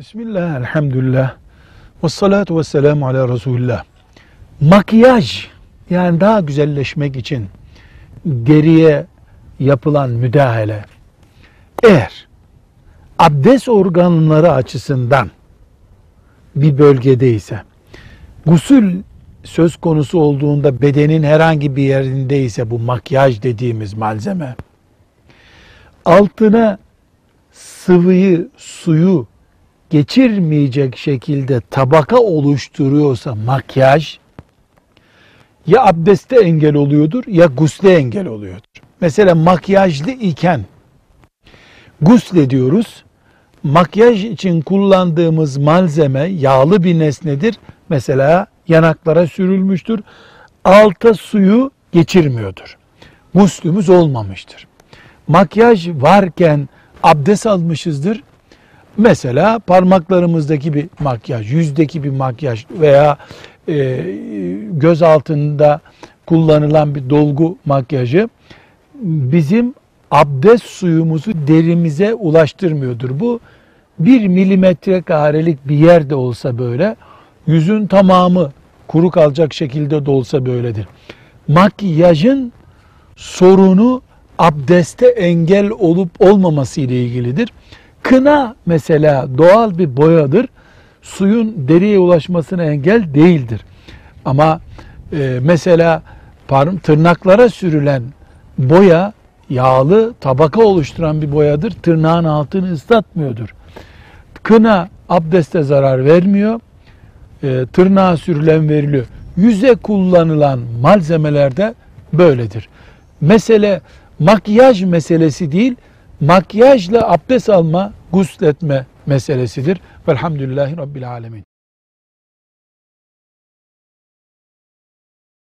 Bismillah, elhamdülillah. Ve salatu ve selamu ala Resulullah. Makyaj, yani daha güzelleşmek için deriye yapılan müdahale, eğer abdest organları açısından bir bölgedeyse, gusül söz konusu olduğunda bedenin herhangi bir yerindeyse bu makyaj dediğimiz malzeme, altına sıvıyı, suyu geçirmeyecek şekilde tabaka oluşturuyorsa makyaj ya abdeste engel oluyordur ya gusle engel oluyordur. Mesela makyajlı iken gusle diyoruz. Makyaj için kullandığımız malzeme yağlı bir nesnedir. Mesela yanaklara sürülmüştür. Alta suyu geçirmiyordur. Guslümüz olmamıştır. Makyaj varken abdest almışızdır. Mesela parmaklarımızdaki bir makyaj, yüzdeki bir makyaj veya e, göz altında kullanılan bir dolgu makyajı bizim abdest suyumuzu derimize ulaştırmıyordur. Bu bir milimetre karelik bir yerde olsa böyle, yüzün tamamı kuru kalacak şekilde de olsa böyledir. Makyajın sorunu abdeste engel olup olmaması ile ilgilidir. Kına mesela doğal bir boyadır. Suyun deriye ulaşmasına engel değildir. Ama e, mesela parm tırnaklara sürülen boya yağlı tabaka oluşturan bir boyadır. Tırnağın altını ıslatmıyordur. Kına abdeste zarar vermiyor. E, tırnağa sürülen veriliyor. Yüze kullanılan malzemelerde böyledir. Mesele makyaj meselesi değil, makyajla abdest alma, gusletme meselesidir. Velhamdülillahi Rabbil Alemin.